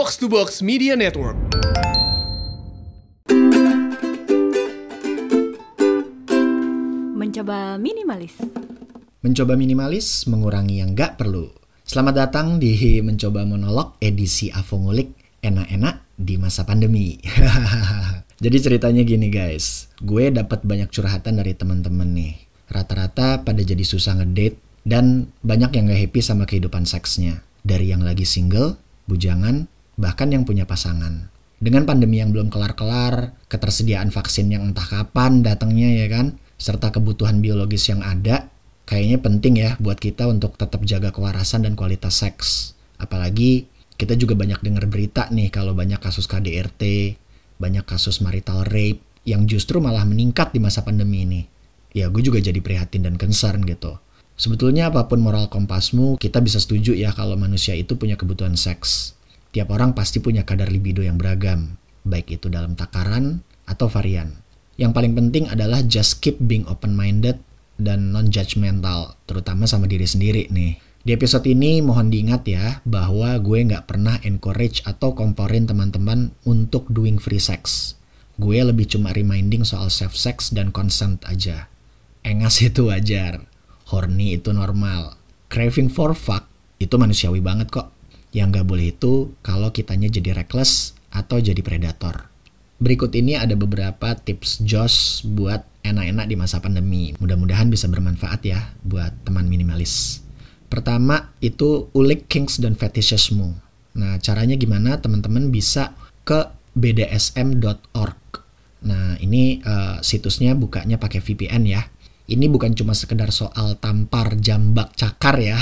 Box to Box Media Network. Mencoba minimalis. Mencoba minimalis, mengurangi yang nggak perlu. Selamat datang di Mencoba Monolog edisi Avongulik enak-enak di masa pandemi. Jadi ceritanya gini guys, gue dapat banyak curhatan dari teman-teman nih. Rata-rata pada jadi susah ngedate dan banyak yang gak happy sama kehidupan seksnya. Dari yang lagi single, bujangan, bahkan yang punya pasangan. Dengan pandemi yang belum kelar-kelar, ketersediaan vaksin yang entah kapan datangnya ya kan, serta kebutuhan biologis yang ada, kayaknya penting ya buat kita untuk tetap jaga kewarasan dan kualitas seks. Apalagi kita juga banyak dengar berita nih kalau banyak kasus KDRT, banyak kasus marital rape yang justru malah meningkat di masa pandemi ini. Ya gue juga jadi prihatin dan concern gitu. Sebetulnya apa pun moral kompasmu, kita bisa setuju ya kalau manusia itu punya kebutuhan seks. Tiap orang pasti punya kadar libido yang beragam, baik itu dalam takaran atau varian. Yang paling penting adalah just keep being open-minded dan non-judgmental, terutama sama diri sendiri nih. Di episode ini mohon diingat ya bahwa gue nggak pernah encourage atau komporin teman-teman untuk doing free sex. Gue lebih cuma reminding soal safe sex dan consent aja. Engas itu wajar, horny itu normal, craving for fuck itu manusiawi banget kok. Yang nggak boleh itu kalau kitanya jadi reckless atau jadi predator. Berikut ini ada beberapa tips Josh buat enak-enak di masa pandemi. Mudah-mudahan bisa bermanfaat ya buat teman minimalis. Pertama itu ulik kinks dan fetishesmu. Nah caranya gimana teman-teman bisa ke bdsm.org. Nah ini uh, situsnya bukanya pakai VPN ya ini bukan cuma sekedar soal tampar jambak cakar ya.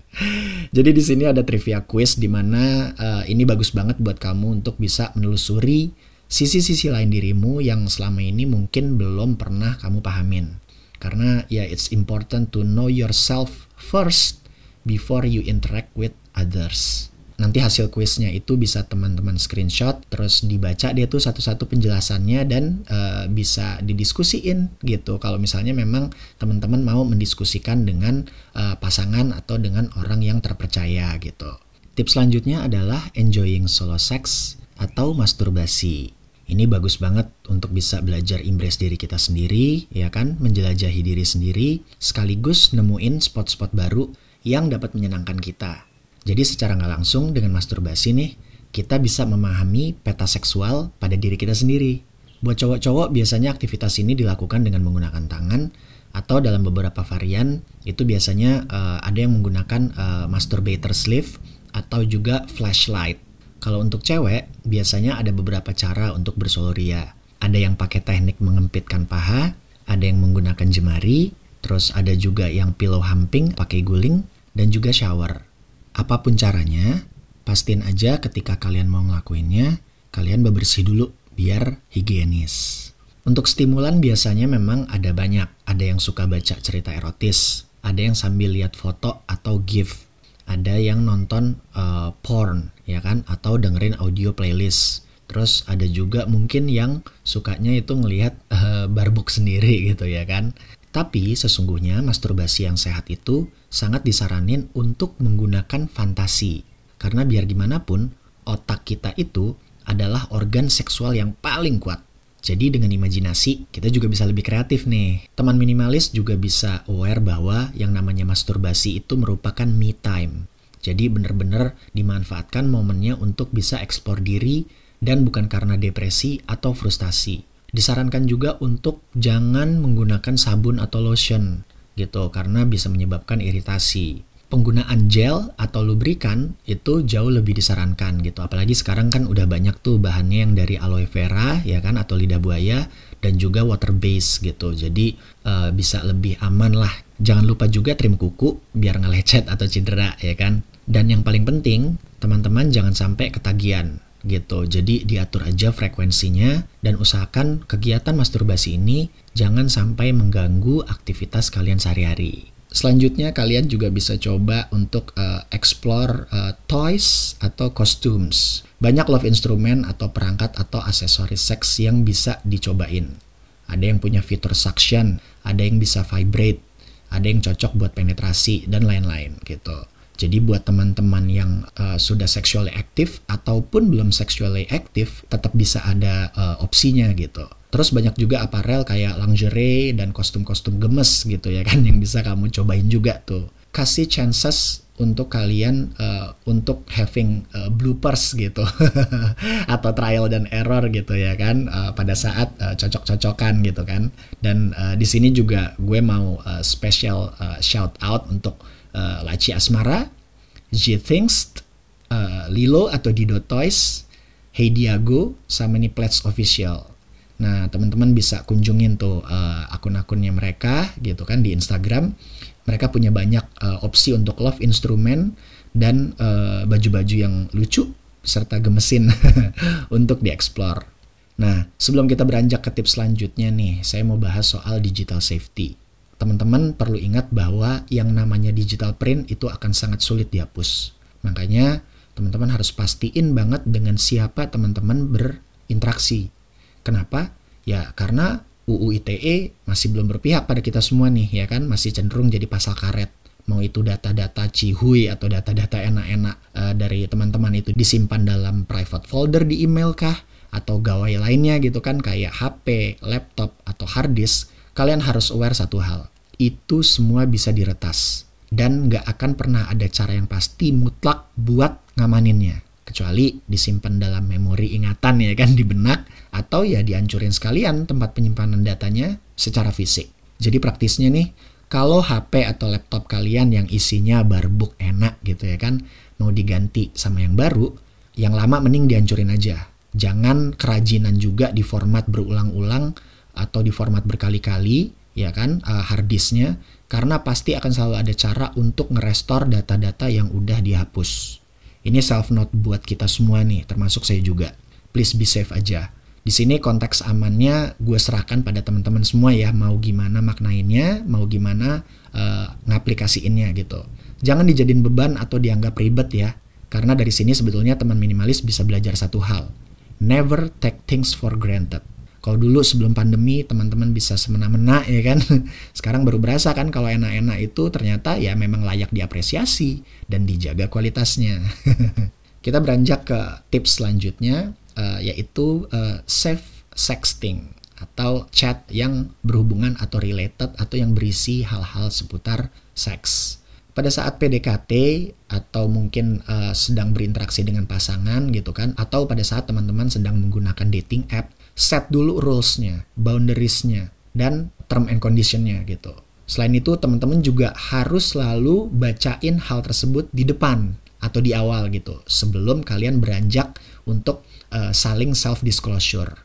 Jadi di sini ada trivia quiz di mana uh, ini bagus banget buat kamu untuk bisa menelusuri sisi-sisi lain dirimu yang selama ini mungkin belum pernah kamu pahamin. Karena ya it's important to know yourself first before you interact with others nanti hasil kuisnya itu bisa teman-teman screenshot terus dibaca dia tuh satu-satu penjelasannya dan uh, bisa didiskusiin gitu kalau misalnya memang teman-teman mau mendiskusikan dengan uh, pasangan atau dengan orang yang terpercaya gitu tips selanjutnya adalah enjoying solo sex atau masturbasi ini bagus banget untuk bisa belajar impress diri kita sendiri, ya kan? Menjelajahi diri sendiri, sekaligus nemuin spot-spot baru yang dapat menyenangkan kita. Jadi secara nggak langsung dengan masturbasi nih, kita bisa memahami peta seksual pada diri kita sendiri. Buat cowok-cowok biasanya aktivitas ini dilakukan dengan menggunakan tangan atau dalam beberapa varian itu biasanya uh, ada yang menggunakan uh, masturbator sleeve atau juga flashlight. Kalau untuk cewek biasanya ada beberapa cara untuk bersoloria. Ada yang pakai teknik mengempitkan paha, ada yang menggunakan jemari, terus ada juga yang pillow humping pakai guling dan juga shower. Apa pun caranya, pastiin aja ketika kalian mau ngelakuinnya, kalian bebersih dulu biar higienis. Untuk stimulan biasanya memang ada banyak. Ada yang suka baca cerita erotis, ada yang sambil lihat foto atau GIF, ada yang nonton uh, porn, ya kan, atau dengerin audio playlist. Terus ada juga mungkin yang sukanya itu ngelihat uh, barbuk sendiri gitu ya kan. Tapi sesungguhnya masturbasi yang sehat itu sangat disaranin untuk menggunakan fantasi. Karena biar gimana pun, otak kita itu adalah organ seksual yang paling kuat. Jadi dengan imajinasi, kita juga bisa lebih kreatif nih. Teman minimalis juga bisa aware bahwa yang namanya masturbasi itu merupakan me time. Jadi benar-benar dimanfaatkan momennya untuk bisa eksplor diri dan bukan karena depresi atau frustasi. Disarankan juga untuk jangan menggunakan sabun atau lotion gitu karena bisa menyebabkan iritasi. Penggunaan gel atau lubrikan itu jauh lebih disarankan gitu. Apalagi sekarang kan udah banyak tuh bahannya yang dari aloe vera ya kan atau lidah buaya dan juga water base gitu. Jadi uh, bisa lebih aman lah. Jangan lupa juga trim kuku biar ngelecet atau cedera ya kan. Dan yang paling penting, teman-teman jangan sampai ketagihan gitu. Jadi diatur aja frekuensinya dan usahakan kegiatan masturbasi ini jangan sampai mengganggu aktivitas kalian sehari-hari. Selanjutnya kalian juga bisa coba untuk uh, explore uh, toys atau costumes. Banyak love instrument atau perangkat atau aksesoris seks yang bisa dicobain. Ada yang punya fitur suction, ada yang bisa vibrate, ada yang cocok buat penetrasi dan lain-lain gitu. Jadi buat teman-teman yang uh, sudah sexually active ataupun belum sexually active tetap bisa ada uh, opsinya gitu. Terus banyak juga aparel kayak lingerie dan kostum-kostum gemes gitu ya kan yang bisa kamu cobain juga tuh. Kasih chances untuk kalian uh, untuk having uh, bloopers gitu atau trial dan error gitu ya kan uh, pada saat uh, cocok-cocokan gitu kan dan uh, di sini juga gue mau uh, special uh, shout out untuk uh, Laci Asmara, G Things, uh, Lilo atau Dido Toys, Hey Diago, sama nih Plats Official. Nah, teman-teman bisa kunjungin tuh uh, akun-akunnya mereka gitu kan di Instagram. Mereka punya banyak uh, opsi untuk love instrument dan baju baju-baju yang lucu serta gemesin untuk dieksplor. Nah, sebelum kita beranjak ke tips selanjutnya nih, saya mau bahas soal digital safety teman-teman perlu ingat bahwa yang namanya digital print itu akan sangat sulit dihapus. Makanya teman-teman harus pastiin banget dengan siapa teman-teman berinteraksi. Kenapa? Ya karena UU ITE masih belum berpihak pada kita semua nih ya kan, masih cenderung jadi pasal karet. Mau itu data-data cihui atau data-data enak-enak uh, dari teman-teman itu disimpan dalam private folder di email kah? Atau gawai lainnya gitu kan kayak HP, laptop, atau hard disk kalian harus aware satu hal. Itu semua bisa diretas. Dan nggak akan pernah ada cara yang pasti mutlak buat ngamaninnya. Kecuali disimpan dalam memori ingatan ya kan di benak. Atau ya dihancurin sekalian tempat penyimpanan datanya secara fisik. Jadi praktisnya nih, kalau HP atau laptop kalian yang isinya barbuk enak gitu ya kan, mau diganti sama yang baru, yang lama mending dihancurin aja. Jangan kerajinan juga di format berulang-ulang atau di format berkali-kali ya kan uh, hard disknya karena pasti akan selalu ada cara untuk ngerestore data-data yang udah dihapus. Ini self note buat kita semua nih, termasuk saya juga. Please be safe aja. Di sini konteks amannya gue serahkan pada teman-teman semua ya, mau gimana maknainnya, mau gimana uh, ngaplikasiinnya gitu. Jangan dijadiin beban atau dianggap ribet ya, karena dari sini sebetulnya teman minimalis bisa belajar satu hal. Never take things for granted kalau dulu sebelum pandemi teman-teman bisa semena-mena ya kan. Sekarang baru berasa kan kalau enak-enak itu ternyata ya memang layak diapresiasi dan dijaga kualitasnya. Kita beranjak ke tips selanjutnya uh, yaitu uh, safe sexting atau chat yang berhubungan atau related atau yang berisi hal-hal seputar seks. Pada saat PDKT atau mungkin uh, sedang berinteraksi dengan pasangan gitu kan atau pada saat teman-teman sedang menggunakan dating app set dulu rules-nya, boundaries-nya, dan term and condition-nya gitu. Selain itu, teman-teman juga harus selalu bacain hal tersebut di depan atau di awal gitu, sebelum kalian beranjak untuk uh, saling self disclosure.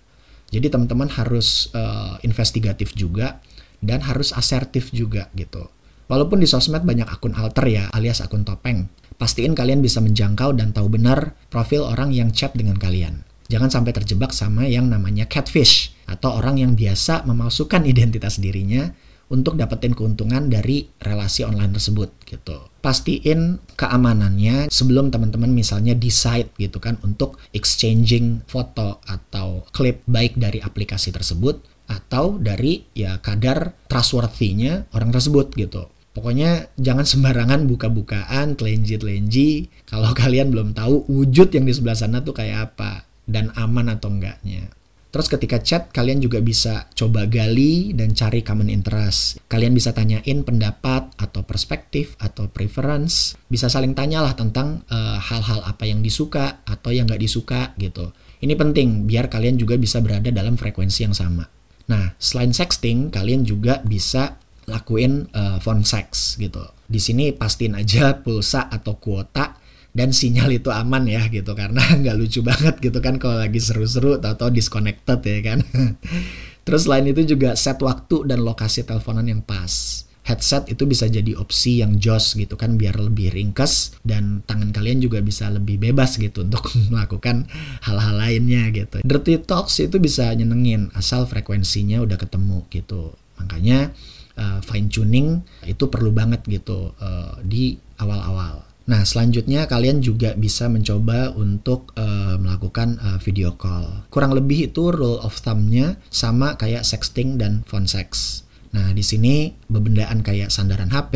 Jadi teman-teman harus uh, investigatif juga dan harus asertif juga gitu. Walaupun di sosmed banyak akun alter ya, alias akun topeng, pastiin kalian bisa menjangkau dan tahu benar profil orang yang chat dengan kalian. Jangan sampai terjebak sama yang namanya catfish atau orang yang biasa memalsukan identitas dirinya untuk dapetin keuntungan dari relasi online tersebut gitu. Pastiin keamanannya sebelum teman-teman misalnya decide gitu kan untuk exchanging foto atau klip baik dari aplikasi tersebut atau dari ya kadar trustworthy-nya orang tersebut gitu. Pokoknya jangan sembarangan buka-bukaan, telenji-telenji kalau kalian belum tahu wujud yang di sebelah sana tuh kayak apa dan aman atau enggaknya. Terus ketika chat, kalian juga bisa coba gali dan cari common interest. Kalian bisa tanyain pendapat atau perspektif atau preference. Bisa saling tanyalah tentang eh, hal-hal uh, apa yang disuka atau yang nggak disuka gitu. Ini penting biar kalian juga bisa berada dalam frekuensi yang sama. Nah, selain sexting, kalian juga bisa lakuin uh, phone sex gitu. Di sini pastiin aja pulsa atau kuota dan sinyal itu aman ya gitu karena nggak lucu banget gitu kan kalau lagi seru-seru atau disconnected ya kan. Terus selain itu juga set waktu dan lokasi teleponan yang pas. Headset itu bisa jadi opsi yang jos gitu kan biar lebih ringkas dan tangan kalian juga bisa lebih bebas gitu untuk melakukan hal-hal lainnya gitu. Dirty talks itu bisa nyenengin asal frekuensinya udah ketemu gitu. Makanya uh, fine tuning itu perlu banget gitu uh, di awal-awal. Nah, selanjutnya kalian juga bisa mencoba untuk uh, melakukan uh, video call. Kurang lebih itu rule of thumb-nya sama kayak sexting dan phone sex. Nah, di sini bebendaan kayak sandaran HP,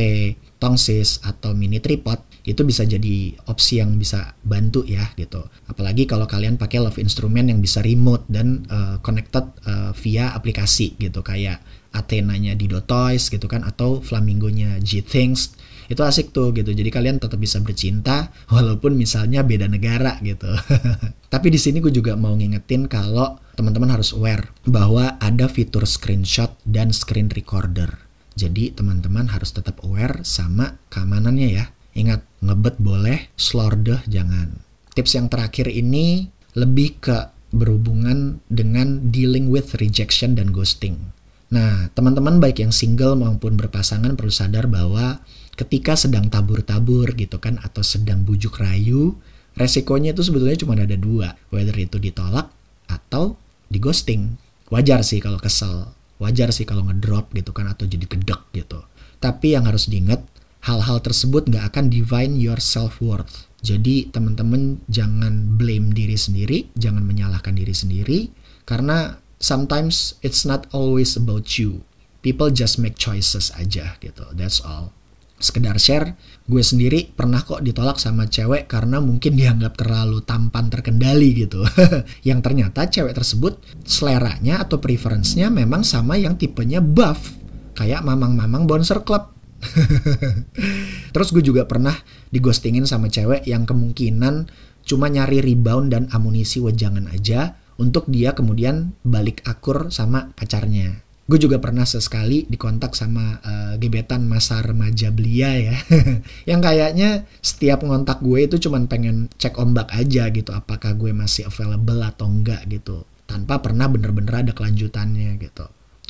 tongsis, atau mini tripod itu bisa jadi opsi yang bisa bantu ya gitu. Apalagi kalau kalian pakai love instrument yang bisa remote dan uh, connected uh, via aplikasi gitu kayak Athena-nya di Dotoys gitu kan atau Flamingo-nya G-Things itu asik tuh gitu. Jadi kalian tetap bisa bercinta walaupun misalnya beda negara gitu. Tapi di sini gue juga mau ngingetin kalau teman-teman harus aware bahwa ada fitur screenshot dan screen recorder. Jadi teman-teman harus tetap aware sama keamanannya ya. Ingat, ngebet boleh, slordeh jangan. Tips yang terakhir ini lebih ke berhubungan dengan dealing with rejection dan ghosting. Nah, teman-teman baik yang single maupun berpasangan perlu sadar bahwa ketika sedang tabur-tabur gitu kan atau sedang bujuk rayu, resikonya itu sebetulnya cuma ada dua, whether itu ditolak atau di ghosting. Wajar sih kalau kesel, wajar sih kalau ngedrop gitu kan atau jadi gedek gitu. Tapi yang harus diingat, hal-hal tersebut nggak akan divine your self-worth. Jadi teman-teman jangan blame diri sendiri, jangan menyalahkan diri sendiri, karena sometimes it's not always about you. People just make choices aja gitu, that's all sekedar share, gue sendiri pernah kok ditolak sama cewek karena mungkin dianggap terlalu tampan terkendali gitu. yang ternyata cewek tersebut seleranya atau preference-nya memang sama yang tipenya buff. Kayak mamang-mamang bouncer club. Terus gue juga pernah digostingin sama cewek yang kemungkinan cuma nyari rebound dan amunisi wejangan aja untuk dia kemudian balik akur sama pacarnya. Gue juga pernah sesekali dikontak sama uh, gebetan masa remaja belia ya. yang kayaknya setiap ngontak gue itu cuman pengen cek ombak aja gitu. Apakah gue masih available atau enggak gitu. Tanpa pernah bener-bener ada kelanjutannya gitu.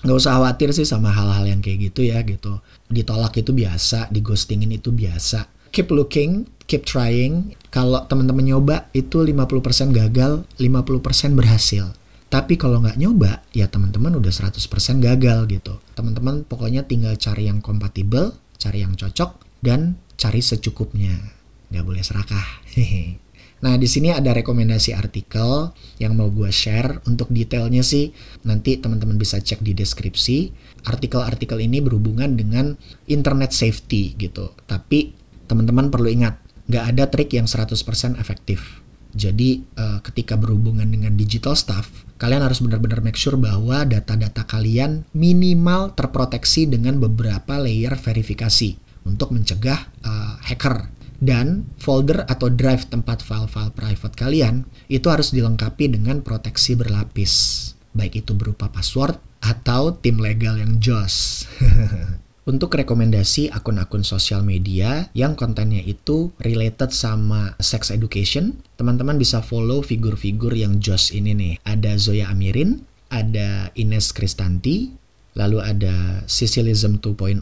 Gak usah khawatir sih sama hal-hal yang kayak gitu ya gitu. Ditolak itu biasa, digostingin itu biasa. Keep looking, keep trying. Kalau teman-teman nyoba itu 50% gagal, 50% berhasil tapi kalau nggak nyoba, ya teman-teman udah 100% gagal gitu. Teman-teman pokoknya tinggal cari yang kompatibel, cari yang cocok, dan cari secukupnya. Nggak boleh serakah. Nah, di sini ada rekomendasi artikel yang mau gue share. Untuk detailnya sih, nanti teman-teman bisa cek di deskripsi. Artikel-artikel ini berhubungan dengan internet safety gitu. Tapi teman-teman perlu ingat, nggak ada trik yang 100% efektif. Jadi uh, ketika berhubungan dengan digital stuff, kalian harus benar-benar make sure bahwa data-data kalian minimal terproteksi dengan beberapa layer verifikasi untuk mencegah uh, hacker dan folder atau drive tempat file-file private kalian itu harus dilengkapi dengan proteksi berlapis, baik itu berupa password atau tim legal yang jos. untuk rekomendasi akun-akun sosial media yang kontennya itu related sama sex education, teman-teman bisa follow figur-figur yang jos ini nih. Ada Zoya Amirin, ada Ines Kristanti, lalu ada Sicilism 2.0,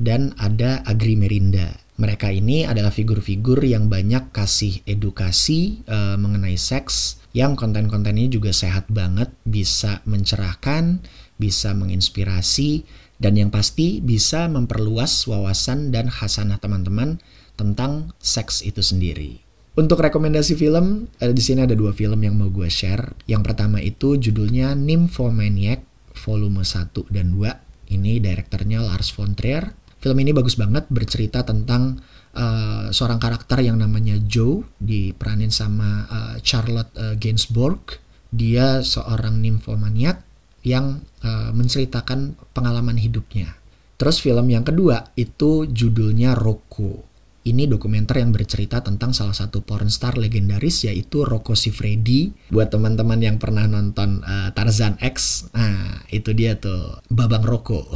dan ada Agri Merinda. Mereka ini adalah figur-figur yang banyak kasih edukasi uh, mengenai seks, yang konten-kontennya juga sehat banget, bisa mencerahkan, bisa menginspirasi, dan yang pasti bisa memperluas wawasan dan khasanah teman-teman tentang seks itu sendiri. Untuk rekomendasi film, ada di sini ada dua film yang mau gue share. Yang pertama itu judulnya Nymphomaniac volume 1 dan 2. Ini direkturnya Lars von Trier. Film ini bagus banget bercerita tentang uh, seorang karakter yang namanya Joe diperanin sama uh, Charlotte uh, Gainsbourg. Dia seorang nymphomaniac yang uh, menceritakan pengalaman hidupnya. Terus film yang kedua itu judulnya Rocco. Ini dokumenter yang bercerita tentang salah satu pornstar legendaris yaitu Rocco Siffredi. Buat teman-teman yang pernah nonton uh, Tarzan X, nah itu dia tuh Babang Rocco.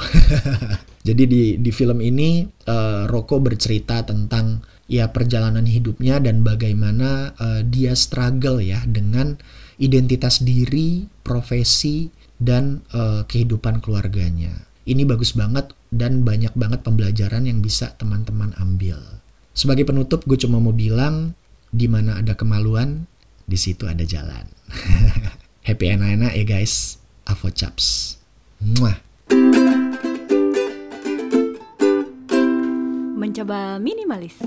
Jadi di di film ini uh, Rocco bercerita tentang ya perjalanan hidupnya dan bagaimana uh, dia struggle ya dengan identitas diri, profesi, dan uh, kehidupan keluarganya. Ini bagus banget dan banyak banget pembelajaran yang bisa teman-teman ambil. Sebagai penutup, gue cuma mau bilang, di mana ada kemaluan, di situ ada jalan. Happy enak-enak ya guys. Avo chaps. Muah. Mencoba minimalis.